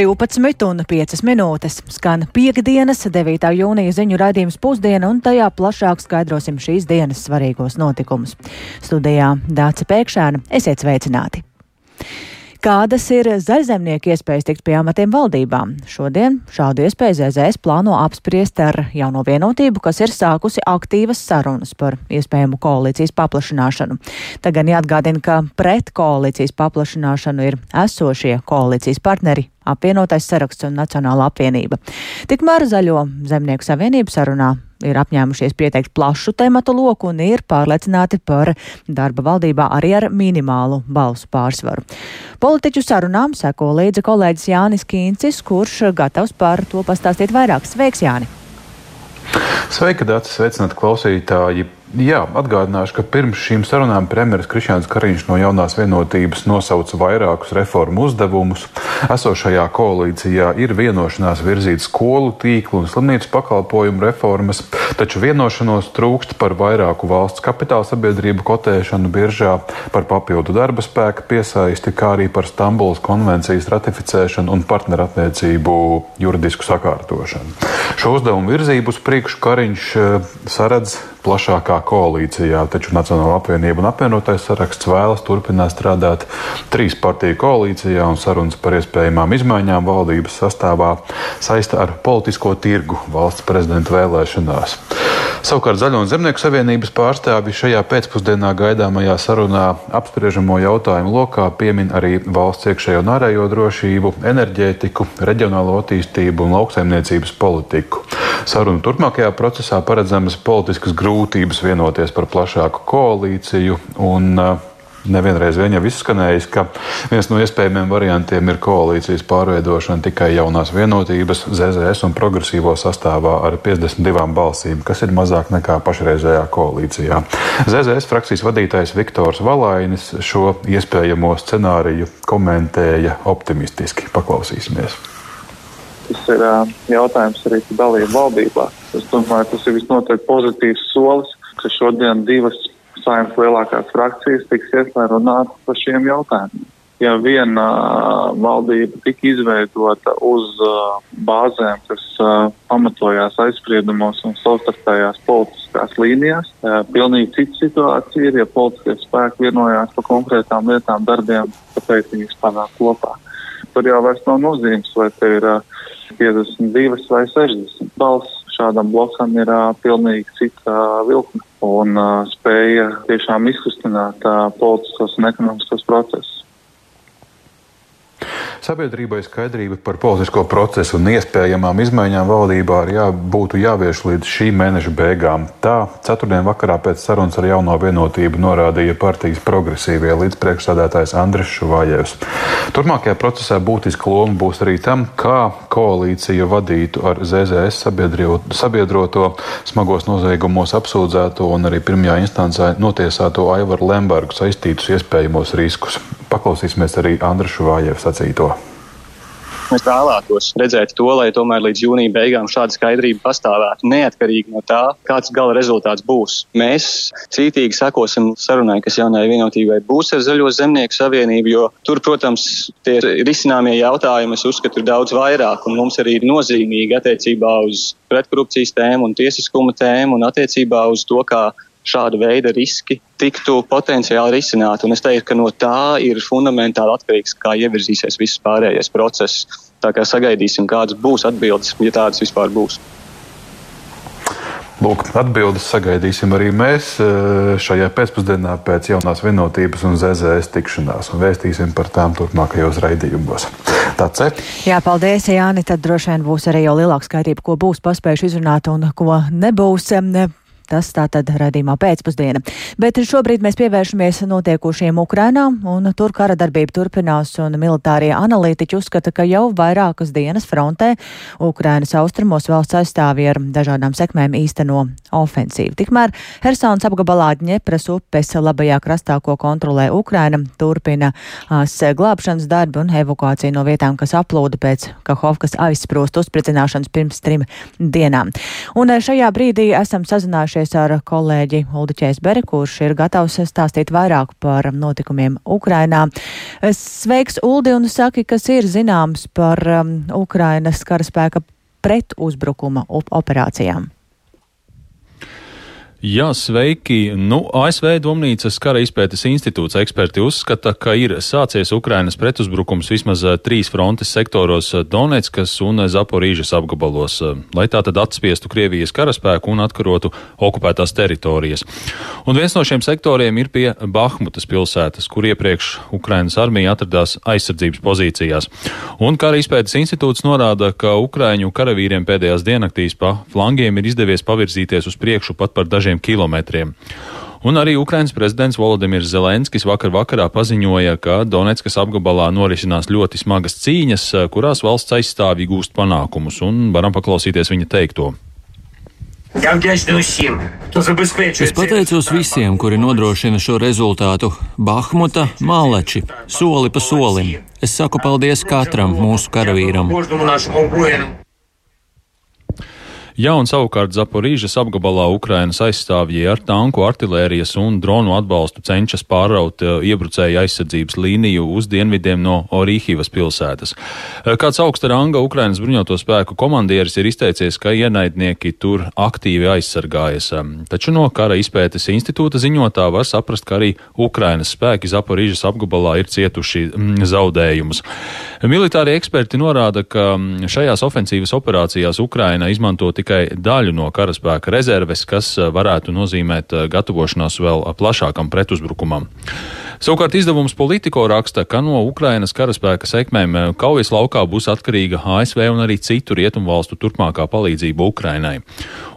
12 un 5 minūtes skan piekdienas, 9. jūnija ziņu raidījums pusdiena, un tajā plašāk skaidrosim šīs dienas svarīgos notikumus. Studijā Dāca Pēkšēna, esiet sveicināti! Kādas ir zaļzemnieku iespējas tikt pie amatiem valdībām? Šodien šādu iespēju ZZS plāno apspriest ar jauno vienotību, kas ir sākusi aktīvas sarunas par iespējamu koalīcijas paplašināšanu. Tagad jāatgādina, ka pret koalīcijas paplašināšanu ir esošie koalīcijas partneri apvienotais saraksts un Nacionāla apvienība. Tikmēr Zaļo zemnieku savienību sarunā ir apņēmušies pieteikt plašu tematu loku un ir pārliecināti par darba valdībā arī ar minimālu balsu pārsvaru. Politiķu sarunām seko līdzi kolēģis Jānis Kīncis, kurš gatavs par to pastāstīt vairāk. Sveiks, Jāni! Sveika, Dārts! Sveicināti klausītāji! Jā, atgādināšu, ka pirms šīm sarunām premjerministrs Krišņāns Kariņš no jaunās vienotības nosauca vairākus reformu uzdevumus. Esošajā koalīcijā ir vienošanās virzīt skolu tīklu un slimnīcu pakalpojumu reformas, taču vienošanos trūkst par vairāku valsts kapitāla sabiedrību kotēšanu biržā, par papildu darba spēka piesaisti, kā arī par Stambulas konvencijas ratificēšanu un partnerattiecību juridisku sakārtošanu. Šo uzdevumu virzību uz priekšu Kariņš eh, saredz plašākā koalīcijā, taču Nacionāla apvienība un apvienotais saraksts vēlas turpināt strādāt trīs partiju koalīcijā un sarunas par iespējamām izmaiņām valdības sastāvā saista ar politisko tirgu valsts prezidenta vēlēšanās. Savukārt Zaļo un Zemnieku savienības pārstāvji šajā pēcpusdienā gaidāmajā sarunā apspriežamo jautājumu lokā piemin arī valsts iekšējo un ārējo drošību, enerģētiku, reģionālo attīstību un lauksaimniecības politiku. Sarunu turpmākajā procesā paredzamas politiskas grūtības vienoties par plašāku koalīciju un uh, Nevienreiz vien jau izskanējis, ka viens no iespējamiem variantiem ir koalīcijas pārveidošana tikai jaunās vienotības, ZZS un progresīvo sastāvā ar 52 balsīm, kas ir mazāk nekā pašreizējā koalīcijā. ZZS frakcijas vadītājs Viktors Valainis šo iespējamo scenāriju komentēja optimistiski. Paklausīsimies. Tas ir jautājums arī par dalību valdībā. Es domāju, tas ir visnotaļ pozitīvs solis, ka šodien divas saimnes lielākās frakcijas tiks ieslēgt runāt par šiem jautājumiem. Ja viena valdība tika izveidota uz bāzēm, kas pamatojās aizspriedumos un savstarpējās politiskās līnijās, pilnīgi cita situācija ir, ja politiskie spēki vienojās par konkrētām lietām, darbiem, tāpēc viņus panāk kopā. Tur jau vairs nav nozīmes, vai te ir uh, 52 vai 60 balss. Šādam blokam ir pilnīgi cita vilkme un spēja tiešām izkustināt politiskos un ekonomiskos procesus. Sabiedrībai skaidrība par politisko procesu un iespējamām izmaiņām valdībā jā, būtu jāvieš līdz šī mēneša beigām. Tā ceturtdien vakarā pēc sarunas ar jauno vienotību norādīja partijas progresīvie līdzpriekšsādātājs Andris Šuvājevs. Turmākajā procesā būtiska loma būs arī tam, kā koalīcija vadītu ar ZZS sabiedroto smagos noziegumos apsūdzēto un arī pirmajā instancē notiesāto Aivaru Lembergu saistītus iespējamos riskus. Paklausīsimies arī Andriša Šuvājeva sacīto. Mēs vēlētos redzēt to, lai tomēr līdz jūnija beigām šāda skaidrība pastāvētu, neatkarīgi no tā, kāds gala rezultāts būs. Mēs cītīgi sekosim sarunai, kas jaunajai vienotībai būs ar Zaļo zemnieku savienību, jo tur, protams, tie risināmie jautājumi, es uzskatu, ir daudz vairāk, un mums arī ir nozīmīgi attiecībā uz pretkorupcijas tēmu un tiesiskuma tēmu un attiecībā uz to, kā šāda veida riski tiktu potenciāli risināti. Un es teiktu, ka no tā ir fundamentāli atkarīgs, kā ievirzīsies viss pārējais process. Tā kā sagaidīsim, kādas būs atbildes, ja tādas vispār būs. Lūk, atbildes sagaidīsim arī mēs eh, šajā pēcpusdienā pēc jaunās vienotības un ZZS tikšanās un vēstīsim par tām turpmākajos raidījumos. Tāds ir. Jā, paldies, Jāni. Tad droši vien būs arī jau lielāka skaidrība, ko būs paspējuši izrunāt un ko nebūs. Tas tā tad radījumā pēcpusdiena. Bet šobrīd mēs pievēršamies notiekošiem Ukrainā, un tur kara darbība turpinās, un militārie analītiķi uzskata, ka jau vairākas dienas frontē Ukrainas austrumos valsts aizstāvji ar dažādām sekmēm īsteno ofensīvu. Tikmēr Hersons apgabalā Ņepras upes labajā krastā, ko kontrolē Ukraina, turpina glābšanas darbi un evakuācija no vietām, kas aplūda pēc Kahovkas aizsprost uzspridzināšanas pirms trim dienām. Un šajā brīdī esam sazinājušies sazinājušies ar kolēģi Uldi Čēsberi, kurš ir gatavs stāstīt vairāk par notikumiem Ukrainā. Sveiks, Uldi, un saki, kas ir zināms par um, Ukrainas karaspēka pretuzbrukuma operācijām. Jā, sveiki! Nu, ASV Domnīcas kara izpētes institūts eksperti uzskata, ka ir sācies Ukrainas pretuzbrukums vismaz eh, trīs frontes sektoros eh, - Donetskas un Zaporīžas apgabalos, eh, lai tā tad atspiestu Krievijas karaspēku un atkarotu okupētās teritorijas. Un viens no šiem sektoriem ir pie Bahmutas pilsētas, kur iepriekš Ukrainas armija atradās aizsardzības pozīcijās. Un kara izpētes institūts norāda, ka Ukraiņu karavīriem pēdējās diennaktīs pa flangiem ir izdevies pavirzīties uz priekšu pat par dažiem dažiem kilometriem. Un arī Ukrainas prezidents Volodimirs Zelenskis vakar vakarā paziņoja, ka Donetskas apgabalā norisinās ļoti smagas cīņas, kurās valsts aizstāvji gūst panākumus, un varam paklausīties viņa teikto. Es pateicos visiem, kuri nodrošina šo rezultātu. Bahmuta, Māleči, soli pa solim. Es saku paldies katram mūsu karavīram. Ja un savukārt Zaporīžas apgabalā Ukrainas aizstāvji ar tanku, artilērijas un dronu atbalstu cenšas pāraut eh, iebrucēju aizsardzības līniju uz dienvidiem no Orīhivas pilsētas. Eh, kāds augsta ranga Ukrainas bruņoto spēku komandieris ir izteicies, ka ienaidnieki tur aktīvi aizsargājas. Taču no kara izpētes institūta ziņotā var saprast, ka arī Ukrainas spēki Zaporīžas apgabalā ir cietuši mm, zaudējumus. Militārie eksperti norāda, ka mm, šajās ofensīvas operācijās Ukraina izmanto tikai tikai daļu no karaspēka rezerves, kas eh, varētu nozīmēt eh, gatavošanos vēl plašākam pretuzbrukumam. Savukārt izdevums Politico raksta, ka no Ukrainas karaspēka sekmēm eh, kaujas laukā būs atkarīga ASV un arī citu rietumu valstu turpmākā palīdzība Ukrainai.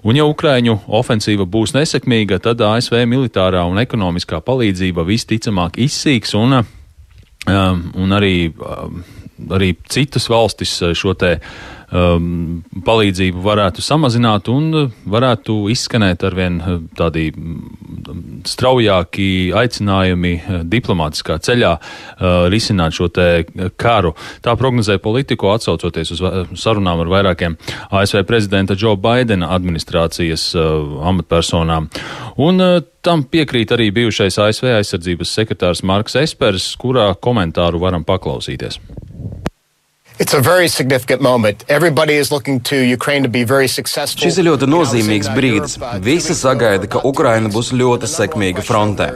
Un ja Ukraiņu ofensīva būs nesekmīga, tad ASV militārā un ekonomiskā palīdzība visticamāk izsīks un, un arī, arī citas valstis šo te um, palīdzību varētu samazināt un varētu izskanēt arvien uh, tādi mm, straujāki aicinājumi uh, diplomātiskā ceļā uh, risināt šo te karu. Tā prognozē politiko atsaucoties uz sarunām ar vairākiem ASV prezidenta Joe Baidena administrācijas uh, amatpersonām. Un uh, tam piekrīt arī bijušais ASV aizsardzības sekretārs Marks Espers, kurā komentāru varam paklausīties. Šis ir ļoti nozīmīgs brīdis. Visi sagaida, ka Ukraina būs ļoti sekmīga frontē.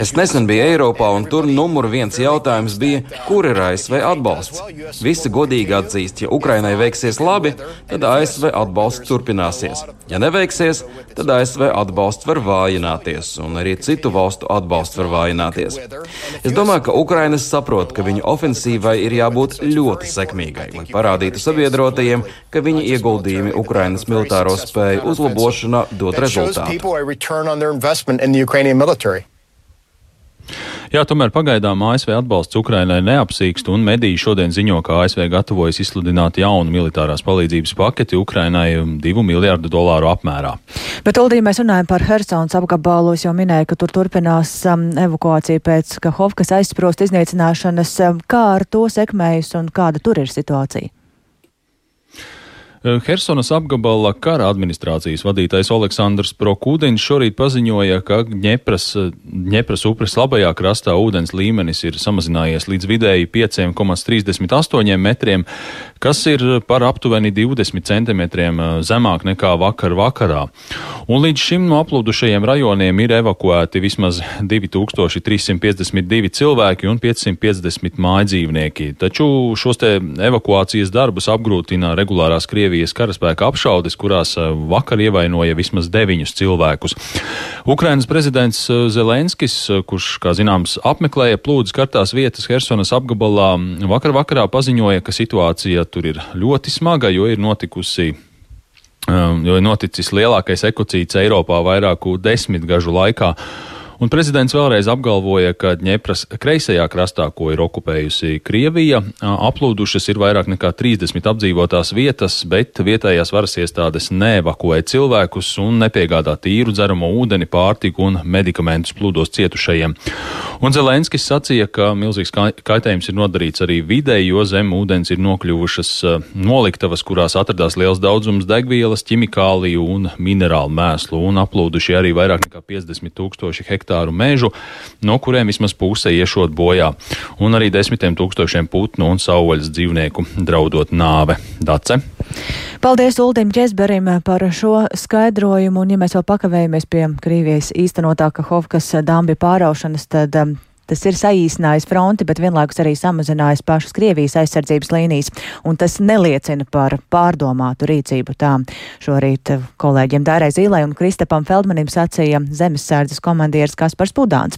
Es nesen biju Eiropā, un tur numur viens jautājums bija, kur ir ASV atbalsts. Visi godīgi atzīst, ja Ukrainai veiksies labi, tad ASV atbalsts turpināsies. Ja neveiksies, tad ASV atbalsts var vājināties, un arī citu valstu atbalsts var vājināties. Es domāju, ka Ukrainas saprot, ka viņu ofensīvai ir jābūt ļoti sekmīgai sekmīgai, lai parādītu sabiedrotajiem, ka viņa ieguldījumi Ukrainas militāro spēju uzlabošanā dod rezultātu. Jā, tomēr pagaidām ASV atbalsts Ukrainai neapsīkst, un mediji šodien ziņo, ka ASV gatavojas izsludināt jaunu militārās palīdzības paketi Ukrainai divu miljārdu dolāru apmērā. Bet, Uldī, mēs runājam par Hersons apgabalu. Es jau minēju, ka tur turpinās um, evakuācija pēc Kahovkas aizsprost iznīcināšanas. Um, kā ar to sekmējas un kāda tur ir situācija? Eh, Helsonas apgabala kara administrācijas vadītājs Aleksandrs Prokūdins šorīt paziņoja, ka Ņepras, Ņepras upes labajā krastā ūdens līmenis ir samazinājies līdz vidēji 5,38 metriem, kas ir par aptuveni 20 centimetriem eh, zemāk nekā vakar vakarā. Un līdz šim no aplūdušajiem rajoniem ir evakuēti vismaz 2352 cilvēki un 550 mājdzīvnieki. Taču šos te evakuācijas darbus apgrūtina regulārās Krievijas Krievijas karaspēka apšaudes, kurās eh, vakar ievainoja vismaz deviņus cilvēkus. Ukrainas prezidents eh, Zelenskis, eh, kurš, kā zināms, apmeklēja plūdes kartās vietas Hersonas apgabalā, vakar vakarā paziņoja, ka situācija tur ir ļoti smaga, jo ir notikusi jo ir noticis lielākais ekocīts Eiropā vairāku desmitgažu laikā. Un prezidents vēlreiz apgalvoja, ka Ņepras kreisajā krastā, ko ir okupējusi Krievija, aplūdušas ir vairāk nekā 30 apdzīvotās vietas, bet vietējās varas iestādes neevakuē cilvēkus un nepiegādā tīru dzeramo ūdeni, pārtiku un medikamentus plūdos cietušajiem. Un Zelenskis sacīja, ka milzīgs kaitējums ir nodarīts arī videi, jo zem ūdens ir nokļuvušas noliktavas, kurās atradās liels daudzums degvielas, ķimikāliju un minerālu mēslu, un aplūduši arī vairāk nekā 50 tūkstoši hektāru hektāru mežu, no kuriem vismaz puse iešot bojā, un arī desmitiem tūkstošiem putnu un savvaļas dzīvnieku draudot nāve. Dace. Paldies Uldim Česberim par šo skaidrojumu, un ja mēs vēl pakavējamies pie Krīvijas īstenotā Kahovkas dambi pāraušanas, tad um, Tas ir saīsinājis fronti, bet vienlaikus arī samazinājis pašas Krievijas aizsardzības līnijas, un tas neliecina par pārdomātu rīcību. Tā šorīt kolēģiem Dārai Zīlai un Kristapam Feldmanim sacīja zemessardzes komandieris Kaspars Pudāns.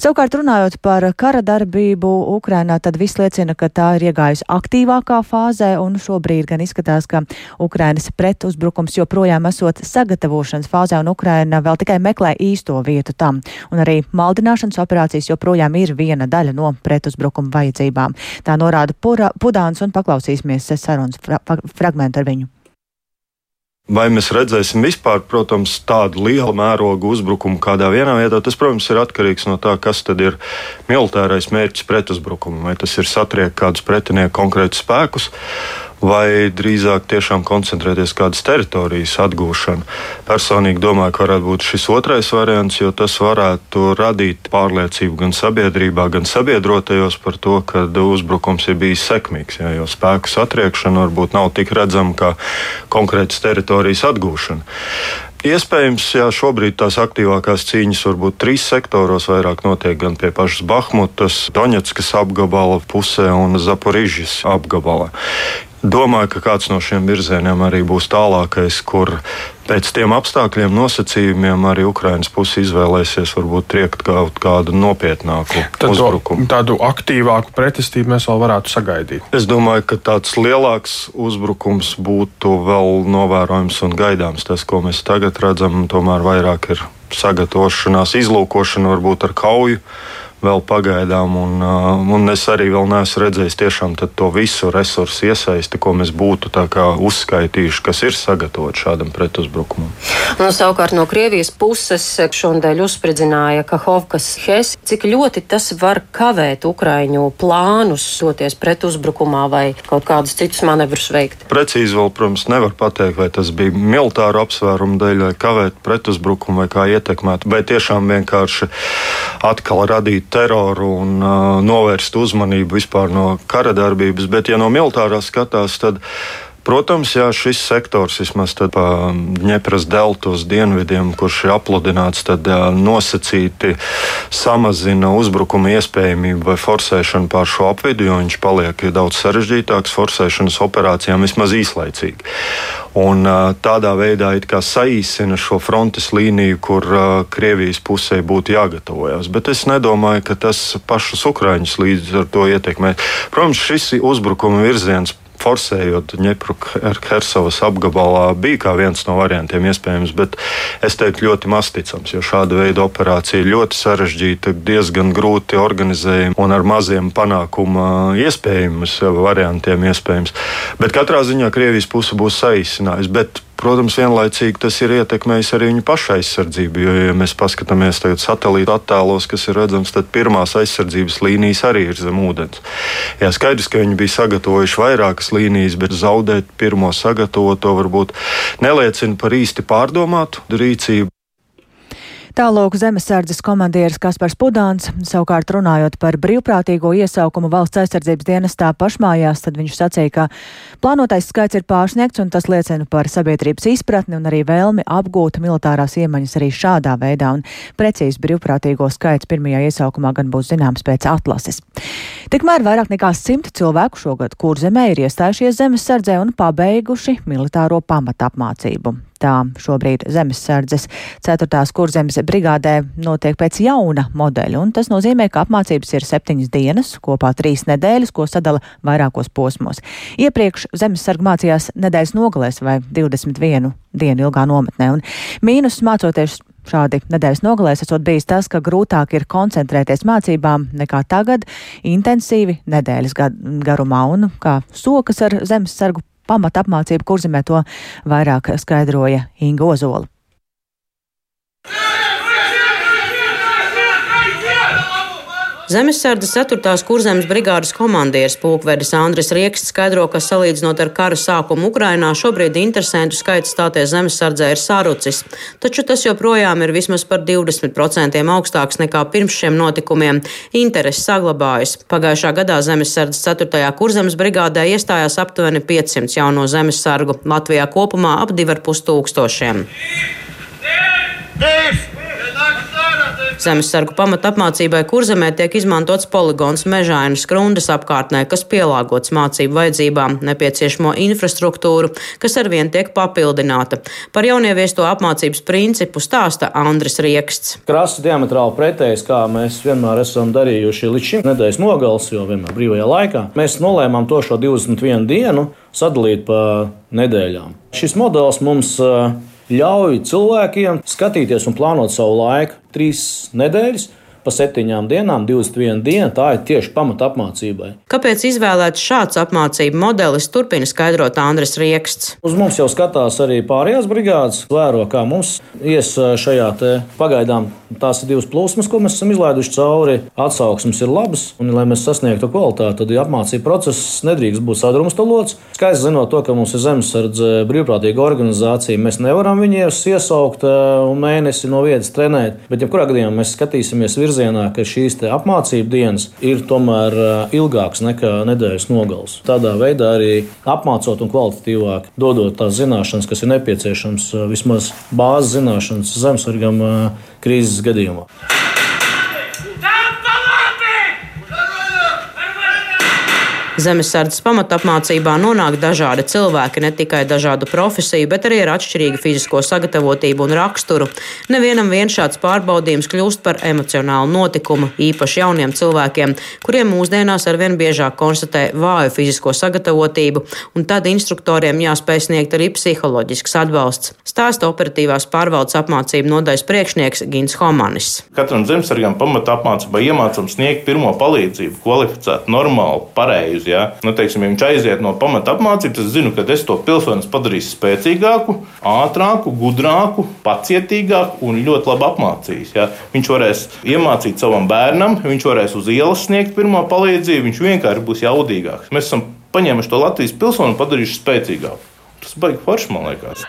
Savukārt runājot par kara darbību Ukrainā, tad viss liecina, ka tā ir iegājusi aktīvākā fāzē, un šobrīd gan izskatās, ka Ukrainas pretuzbrukums joprojām esot sagatavošanas fāzē, un Ukraina vēl tikai meklē īsto vietu tam, un arī maldināšanas operācijas joprojām joprojām ir viena daļa no pretuzbrukuma vajadzībām. Tā norāda Pura, Pudāns un paklausīsimies sarunas fra, fragmentu ar viņu. Vai mēs redzēsim vispār, protams, tādu lielu mērogu uzbrukumu kādā vienā vietā, tas, protams, ir atkarīgs no tā, kas ir militārais mērķis pretuzbrukumam. Vai tas ir satriekt kādus pretinieku konkrētus spēkus, vai drīzāk tiešām koncentrēties kādas teritorijas atgūšanu. Personīgi domāju, ka varētu būt šis otrais variants, jo tas varētu radīt pārliecību gan sabiedrībā, gan sabiedrotajos par to, ka uzbrukums ir bijis sekmīgs. Jā, jo spēku satriekšana varbūt nav tik redzama kā konkrētas teritorijas atgūšana. Iespējams, jā, šobrīd tās aktīvākās cīņas varbūt trīs sektoros vairāk notiek gan pie pašas Bahmutas, Doņetskas apgabala pusē un Zaporižas apgabalā. Domāju, ka kāds no šiem virzieniem arī būs tālākais, kur pēc tiem apstākļiem, nosacījumiem arī Ukraiņas puse izvēlēsies varbūt triekt kaut kādu nopietnāku Tad uzbrukumu. Tādu aktīvāku pretestību mēs vēl varētu sagaidīt. Es domāju, ka tāds lielāks uzbrukums būtu vēl novērojams un gaidāms. Tas, ko mēs tagad redzam, tomēr vairāk ir sagatavošanās, izlūkošana varbūt ar kauju vēl pagaidām. Un, uh, un es arī vēl neesmu redzējis tiešām to visu resursu iesaisti, ko mēs būtu uzskaitījuši, kas ir sagatavots šādam pretuzbrukumam. Un, savukārt no Krievijas puses šodien uzspridzināja Kahovkas Hes. Cik ļoti tas var kavēt Ukraiņu plānus doties pretuzbrukumā vai kaut kādus citus manevrus veikt? Precīzi vēl, protams, nevar pateikt, vai tas bija militāru apsvērumu dēļ, vai kavēt pretuzbrukumu, vai kā ietekmēt, vai tiešām vienkārši atkal radīt teroru un uh, novērst uzmanību vispār no kara darbības. Bet, ja no militārā skatās, tad Protams, jā, šis sektors vismaz pa Dņepras deltos dienvidiem, kurš ir apludināts, tad nosacīti samazina uzbrukuma iespējamību vai forsēšanu pār šo apvidu, jo viņš paliek daudz sarežģītāks forsēšanas operācijām vismaz īslaicīgi. Un, tādā veidā saīsina šo frontes līniju, kur Krievijas pusē būtu jāgatavojas. Bet es nedomāju, ka tas pašus Ukrāņus līdz ar to ietekmē. Protams, šis uzbrukuma virziens forsējot Ņepru Hersovas apgabalā, bija kā viens no variantiem iespējams, bet es teiktu ļoti masticams, jo šāda veida operācija ir ļoti sarežģīta, diezgan grūti organizējama un ar maziem panākuma iespējams variantiem iespējams. Bet katrā ziņā Krievijas puse būs saīsinājusi. Protams, vienlaicīgi tas ir ietekmējis arī viņu pašu aizsardzību. Jo, ja mēs paskatāmies tagad satelīta attēlos, kas ir redzams, tad pirmās aizsardzības līnijas arī ir zem ūdens. Jā, skaidrs, ka viņi bija sagatavojuši vairākas līnijas, bet zaudēt pirmo sagatavoto varbūt neliecina par īsti pārdomātu rīcību. Tālūk zemesardzes komandieris Kaspars Pudāns, savukārt runājot par brīvprātīgo iesaukumu valsts aizsardzības dienestā pašmājās, tad viņš sacīja, ka plānotais skaits ir pārsniegts un tas liecina par sabiedrības izpratni un arī vēlmi apgūt militārās iemaņas arī šādā veidā, un precīzi brīvprātīgo skaits pirmajā iesaukumā gan būs zināms pēc atlases. Tikmēr vairāk nekā simt cilvēku šogad kurzemē ir iestājušies zemesardzē un pabeiguši militāro pamatapmācību. Tā šobrīd zemesardzes 4. kurzemes brigādē notiek pēc jauna modeļa, un tas nozīmē, ka apmācības ir septiņas dienas, kopā trīs nedēļas, ko sadala vairākos posmos. Iepriekš zemesarga mācījās nedēļas nogalēs vai 21 dienu ilgā nometnē, un mīnus mācoties šādi nedēļas nogalēs esot bijis tas, ka grūtāk ir koncentrēties mācībām nekā tagad, intensīvi nedēļas garumā un kā sokas ar zemesargu pamata apmācību kurzemē to vairāk skaidroja Inga Ozola. Zemesardzes 4. kurzemes brigādes komandieris pulkvedis Andris Rieksts skaidro, ka salīdzinot ar kara sākumu Ukrainā, šobrīd interesantu skaits stāties zemesardzē ir sarucis, taču tas joprojām ir vismaz par 20% augstāks nekā pirms šiem notikumiem. Interesi saglabājas. Pagājušā gadā zemesardzes 4. kurzemes brigādē iestājās aptuveni 500 jauno zemesargu, Latvijā kopumā ap 2,5 tūkstošiem. Dēļ! Zemesargu pamata apmācībai kurzemē tiek izmantots poligons mežainas grundas apkārtnē, kas pielāgots mācību vajadzībām, nepieciešamo infrastruktūru, kas arvien tiek papildināta. Par jaunieviesto apmācības principu stāsta Andris Rieksts. Krasi diametrāli pretējs, kā mēs vienmēr esam darījuši līdz šim nedēļas nogals, jo vienmēr brīvajā laikā. Mēs nolēmām to šo 21 dienu sadalīt pa nedēļām. Šis modelis mums uh, ļauj cilvēkiem skatīties un plānot savu laiku. Trīs nedēļas pa septiņām dienām, 21 diena. Tā ir tieši pamata apmācībai. Kāpēc izvēlēts šāds apmācību modelis, turpina skaidrot Andris Rieksts. Uz mums jau skatās arī pārējās brigādes, vēro, kā mums ies šajā pagaidām. Tās ir divas plūsmas, ko mēs esam izlaiduši cauri. Atsauksmes ir labas, un, lai mēs sasniegtu kvalitāti, tad apmācību process nedrīkst būt sadrumstalots. Skaidrs, zinot to, ka mums ir zemesardze brīvprātīga organizācija, mēs nevaram viņus iesaukt un mēnesi no vietas trenēt. Bet, ja kurā gadījumā mēs skatīsimies virzienā, virzienā, ka šīs apmācību dienas ir tomēr ilgākas nekā nedēļas nogals. Tādā veidā arī apmācot un kvalitatīvāk dodot tās zināšanas, kas ir nepieciešams, vismaz bāzes zināšanas zemesargam krīzes gadījumā. Zemesardzes pamatapmācībā nonāk dažādi cilvēki, ne tikai dažādu profesiju, bet arī ar atšķirīgu fizisko sagatavotību un raksturu. Nevienam vien šāds pārbaudījums kļūst par emocionālu notikumu, īpaši jauniem cilvēkiem, kuriem mūsdienās arvien biežāk konstatē vāju fizisko sagatavotību, un tad instruktoriem jāspēj sniegt arī psiholoģisks atbalsts. Stāsta operatīvās pārvaldes apmācību nodaļas priekšnieks Gins Homanis. Katram zemesargam pamatā apmācībā iemācām sniegt pirmo palīdzību, kvalificēt, normāli, pareizi palīdz. Ja? Nu, teiksim, ja viņš aiziet no pamata apmācības, es zinu, ka es to pilsoni padarīšu spēcīgāku, ātrāku, gudrāku, pacietīgāku un ļoti labi apmācījis. Ja? Viņš varēs iemācīt savam bērnam, viņš varēs uz ielas sniegt pirmo palīdzību, viņš vienkārši būs jaudīgāks. Mēs esam paņēmuši to Latvijas pilsoni un padarījuši spēcīgāku. Tas baigs forši, man liekas.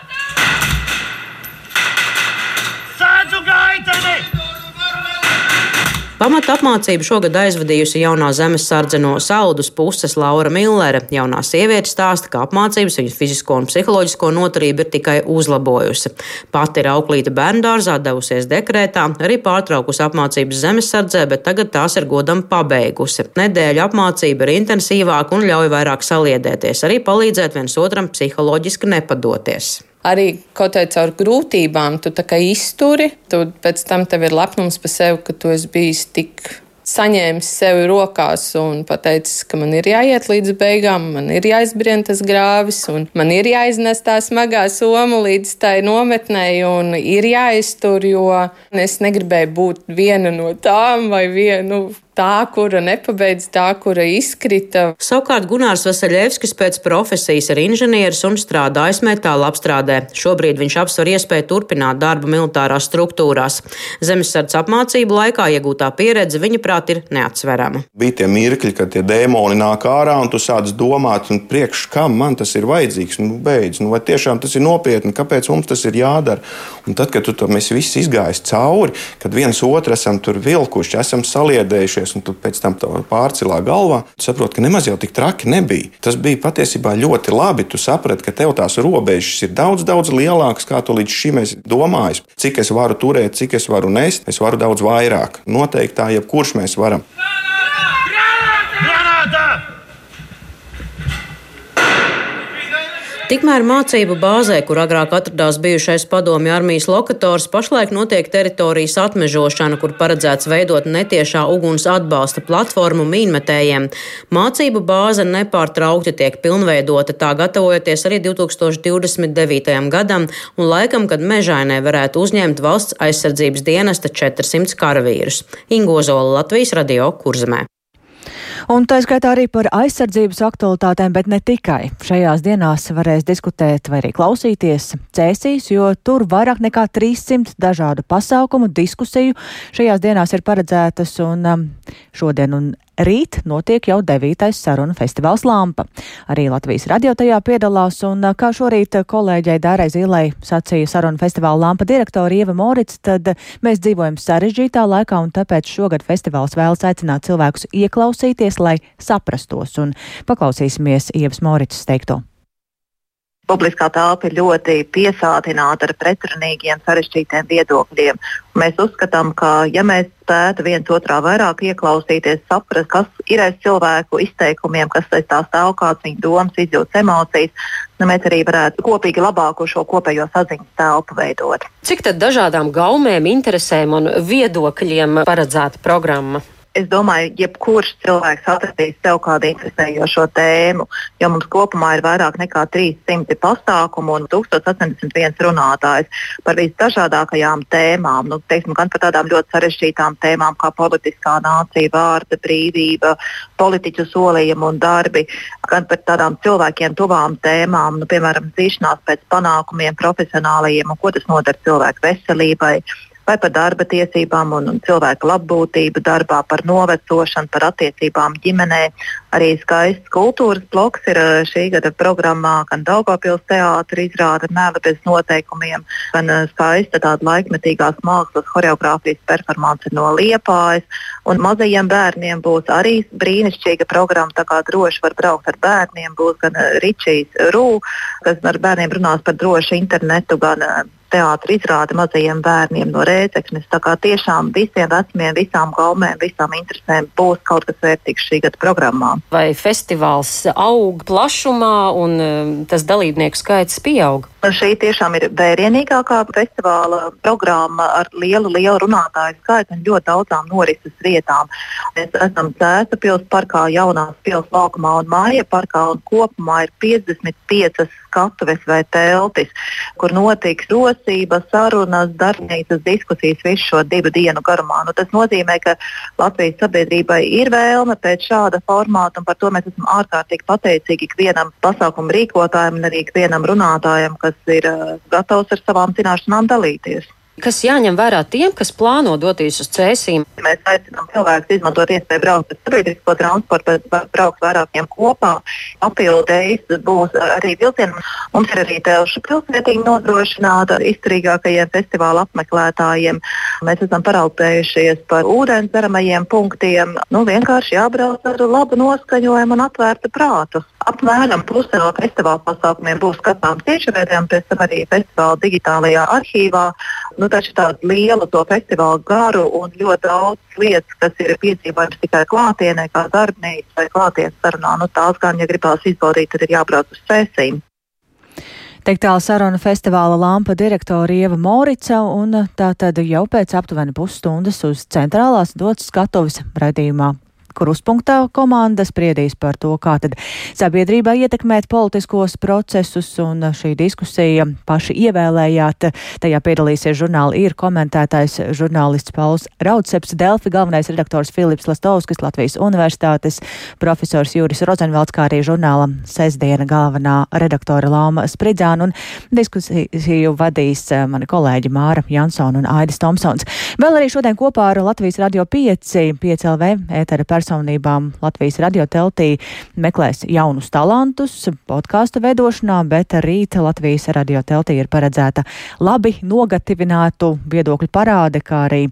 Pamata apmācību šogad aizvadījusi jaunā zemesardze no Saudus puses Laura Millere. Jaunā sieviete stāsta, ka apmācības viņas fizisko un psiholoģisko noturību ir tikai uzlabojusi. Pati ir auklīta bērndārzā, devusies dekrētā, arī pārtraukusi apmācības zemesardzē, bet tagad tās ir godam pabeigusi. Nedēļa apmācība ir intensīvāka un ļauj vairāk saliedēties, arī palīdzēt viens otram psiholoģiski nepadoties arī kaut kā caur grūtībām tu izturi, tu pēc tam tev ir lepnums par sevi, ka tu esi bijis tik saņēmis sevi rokās un pateicis, ka man ir jāiet līdz beigām, man ir jāizbrien tas grāvis, un man ir jāiznes tā smagā soma līdz tai nometnei, un ir jāiztur, jo es negribēju būt viena no tām vai vienu tā, kura nepabeidz, tā, kura izkrita. Savukārt Gunārs Vasaļevskis pēc profesijas ir inženieris un strādājis metāla apstrādē. Šobrīd viņš apsver iespēju turpināt darbu militārās struktūrās. Zemesardze apmācību laikā iegūtā pieredze viņa prāt ir neatsverama. Bija tie mirkļi, kad tie dēmoni nāk ārā un tu sāc domāt, priekš kam man tas ir vajadzīgs. Nu, beidz, nu, vai tiešām tas ir nopietni, kāpēc mums tas ir jādara? Un tad, kad tu to mēs visi izgājām cauri, kad viens otru esam tur vilkuši, esam saliedējušies atceries, un pēc tam pārcilā galvā, tu saproti, ka nemaz jau tik traki nebija. Tas bija patiesībā ļoti labi. Tu saprati, ka tev tās robežas ir daudz, daudz lielākas, kā tu līdz šim esi domājis. Cik es varu turēt, cik es varu nest, es varu daudz vairāk. Noteikti tā, jebkurš mēs varam. Tikmēr mācību bāzē, kur agrāk atradās bijušais padomju armijas lokators, pašlaik notiek teritorijas atmežošana, kur paredzēts veidot netiešā uguns atbalsta platformu mīnmetējiem. Mācību bāze nepārtraukti tiek pilnveidota, tā gatavojoties arī 2029. gadam un laikam, kad mežainē varētu uzņemt valsts aizsardzības dienesta 400 karavīrus. Ingozola Latvijas radio kurzemē. Un tā skaitā arī par aizsardzības aktualitātēm, bet ne tikai. Šajās dienās varēs diskutēt vai arī klausīties cēsīs, jo tur vairāk nekā 300 dažādu pasākumu, diskusiju šajās dienās ir paredzētas un um, šodien un Rīt notiek jau devītais sarunu festivāls Lampa. Arī Latvijas radio tajā piedalās, un kā šorīt kolēģei Dārai Zilai sacīja sarunu festivāla Lampa direktora Ieva Morits, tad mēs dzīvojam sarežģītā laikā, un tāpēc šogad festivāls vēlas aicināt cilvēkus ieklausīties, lai saprastos, un paklausīsimies Ievas Morits teikto publiskā telpa ir ļoti piesātināta ar pretrunīgiem, sarežģītiem viedokļiem. Mēs uzskatām, ka ja mēs spētu viens otrā vairāk ieklausīties, saprast, kas ir aiz cilvēku izteikumiem, kas aiz tā stāv, kādas viņa domas, izjūtas, emocijas, nu, mēs arī varētu kopīgi labāku šo kopējo saziņas telpu veidot. Cik dažādām gaumēm, interesēm un viedokļiem paredzēta programma? Es domāju, jebkurš cilvēks atradīs sev kādu interesējošo tēmu, jo mums kopumā ir vairāk nekā 300 pasākumu un 1081 runātājs par visdažādākajām tēmām. Nu, teiksim, gan par tādām ļoti sarežģītām tēmām kā politiskā nācija, vārda brīvība, politiķu solījumi un darbi, gan par tādām cilvēkiem tuvām tēmām, nu, piemēram, zīšanās pēc panākumiem, profesionālajiem un ko tas nodara cilvēku veselībai vai par darba tiesībām un, un cilvēku labbūtību darbā, par novecošanu, par attiecībām ģimenē. Arī skaists kultūras bloks ir šī gada programmā, gan Daugopils teātris izrāda Mēla bez noteikumiem, gan skaista tāda laikmetīgās mākslas choreogrāfijas performance no Liepājas. Un mazajiem bērniem būs arī brīnišķīga programma, tā kā droši var braukt ar bērniem. Būs gan Ričijs Rū, kas ar bērniem runās par drošu internetu, gan teātris izrāde mazajiem bērniem no rēceknes. Tā kā tiešām visiem vecumiem, visām gaumēm, visām interesēm būs kaut kas vērtīgs šī gada programmā. Vai festivāls aug plašumā un um, tas dalībnieku skaits pieaug? Šī tiešām ir vērienīgākā festivāla programma ar lielu, lielu runātāju skaitu un ļoti daudzām norises vietām. Mēs esam Cēta pilsēta parkā, Jaunās pilsētas laukumā un Māja parkā un kopumā ir 55 skatuves vai teltis, kur notiks rosība, sarunas, darbnīcas, diskusijas visu šo divu dienu garumā. Nu, tas nozīmē, ka Latvijas sabiedrībai ir vēlme pēc šāda formāta, un par to mēs esam ārkārtīgi pateicīgi ikvienam pasākumu rīkotājam un arī ikvienam runātājam, kas ir uh, gatavs ar savām zināšanām dalīties. Kas jāņem vērā tiem, kas plāno doties uz cēsīm? Mēs aicinām cilvēkus izmantot iespēju braukt ar sabiedrisko transportu, braukt vairākiem kopā. Papildus būs arī vilcieni. Mums ir arī telšu pilsētīgi nodrošināta izturīgākajiem festivāla apmeklētājiem. Mēs esam paraupējušies par ūdens dzeramajiem punktiem. Nu, vienkārši jābrauc ar labu noskaņojumu un atvērtu prātu. Apmēram puse no festivāla pasākumiem būs skatāms tiešraidē, un pēc tam arī festivāla digitālajā arhīvā. Nu, taču tādu lielu to festivālu garu un ļoti daudz lietas, kas ir piedzīvojams tikai klātienē, kā darbnīca vai klātienes sarunā, nu, tās gan, ja gribās izbaudīt, tad ir jābrauc uz sēsīm. Teikt tālu saruna festivāla lampa direktora Ieva Morica, un tā tad jau pēc aptuveni pusstundas uz centrālās dots skatuves raidījumā Kruspunktā komanda spriedīs par to, kā tad sabiedrībā ietekmēt politiskos procesus, un šī diskusija paši ievēlējāt. Tajā piedalīsies žurnāli ir komentētais žurnālists Pauls Raudseps, Delfi galvenais redaktors Filips Lastovskis, Latvijas universitātes profesors Jūris Rozenvalds, kā arī žurnāla sestdiena galvenā redaktore Lāma Spridzāna, un diskusiju vadīs eh, mani kolēģi Māra Jansona un Aidis Tomsons. Vēl arī šodien kopā ar Latvijas Radio 5, 5 LV ētera personālu personībām Latvijas radioteltī meklēs jaunus talantus podkāstu veidošanā, bet rīt Latvijas radioteltī ir paredzēta labi nogatavinātu viedokļu parāde, kā arī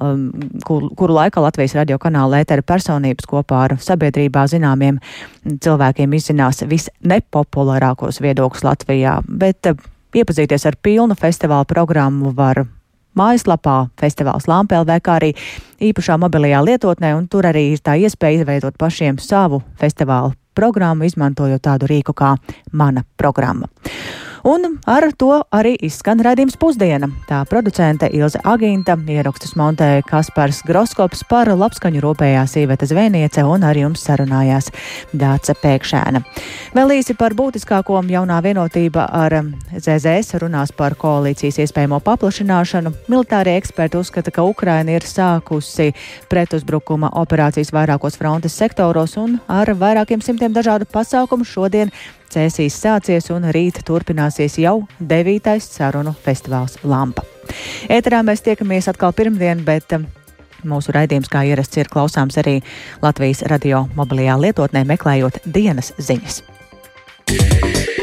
um, kur, kuru laikā Latvijas radio kanāla ētera personības kopā ar sabiedrībā zināmiem cilvēkiem izzinās visnepopulārākos viedokļus Latvijā. Bet, uh, Iepazīties ar pilnu festivāla programmu var mājaslapā festivāls Lampēlvē, kā arī īpašā mobilajā lietotnē, un tur arī ir tā iespēja izveidot pašiem savu festivālu programmu, izmantojot tādu rīku kā Mana programma. Un ar to arī izskan redzījums pusdiena. Tā producente Ilze Agīnta ierakstus montēja Kaspars Groskops par labskaņu rūpējās Īveta Zvēniece un ar jums sarunājās Dāca Pēkšēna. Vēl īsi par būtiskāko jaunā vienotība ar ZZS runās par koalīcijas iespējamo paplašināšanu. Militārie eksperti uzskata, ka Ukraina ir sākusi pretuzbrukuma operācijas vairākos frontes sektoros un ar vairākiem simtiem dažādu pasākumu šodien Cēsīs sācies un rīt turpināsies jau devītais sarunu festivāls Lampa. Ēterā mēs tiekamies atkal pirmdien, bet um, Mūsu raidījums, kā ierasts, ir klausāms arī Latvijas radio mobilajā lietotnē, meklējot dienas ziņas. Yeah.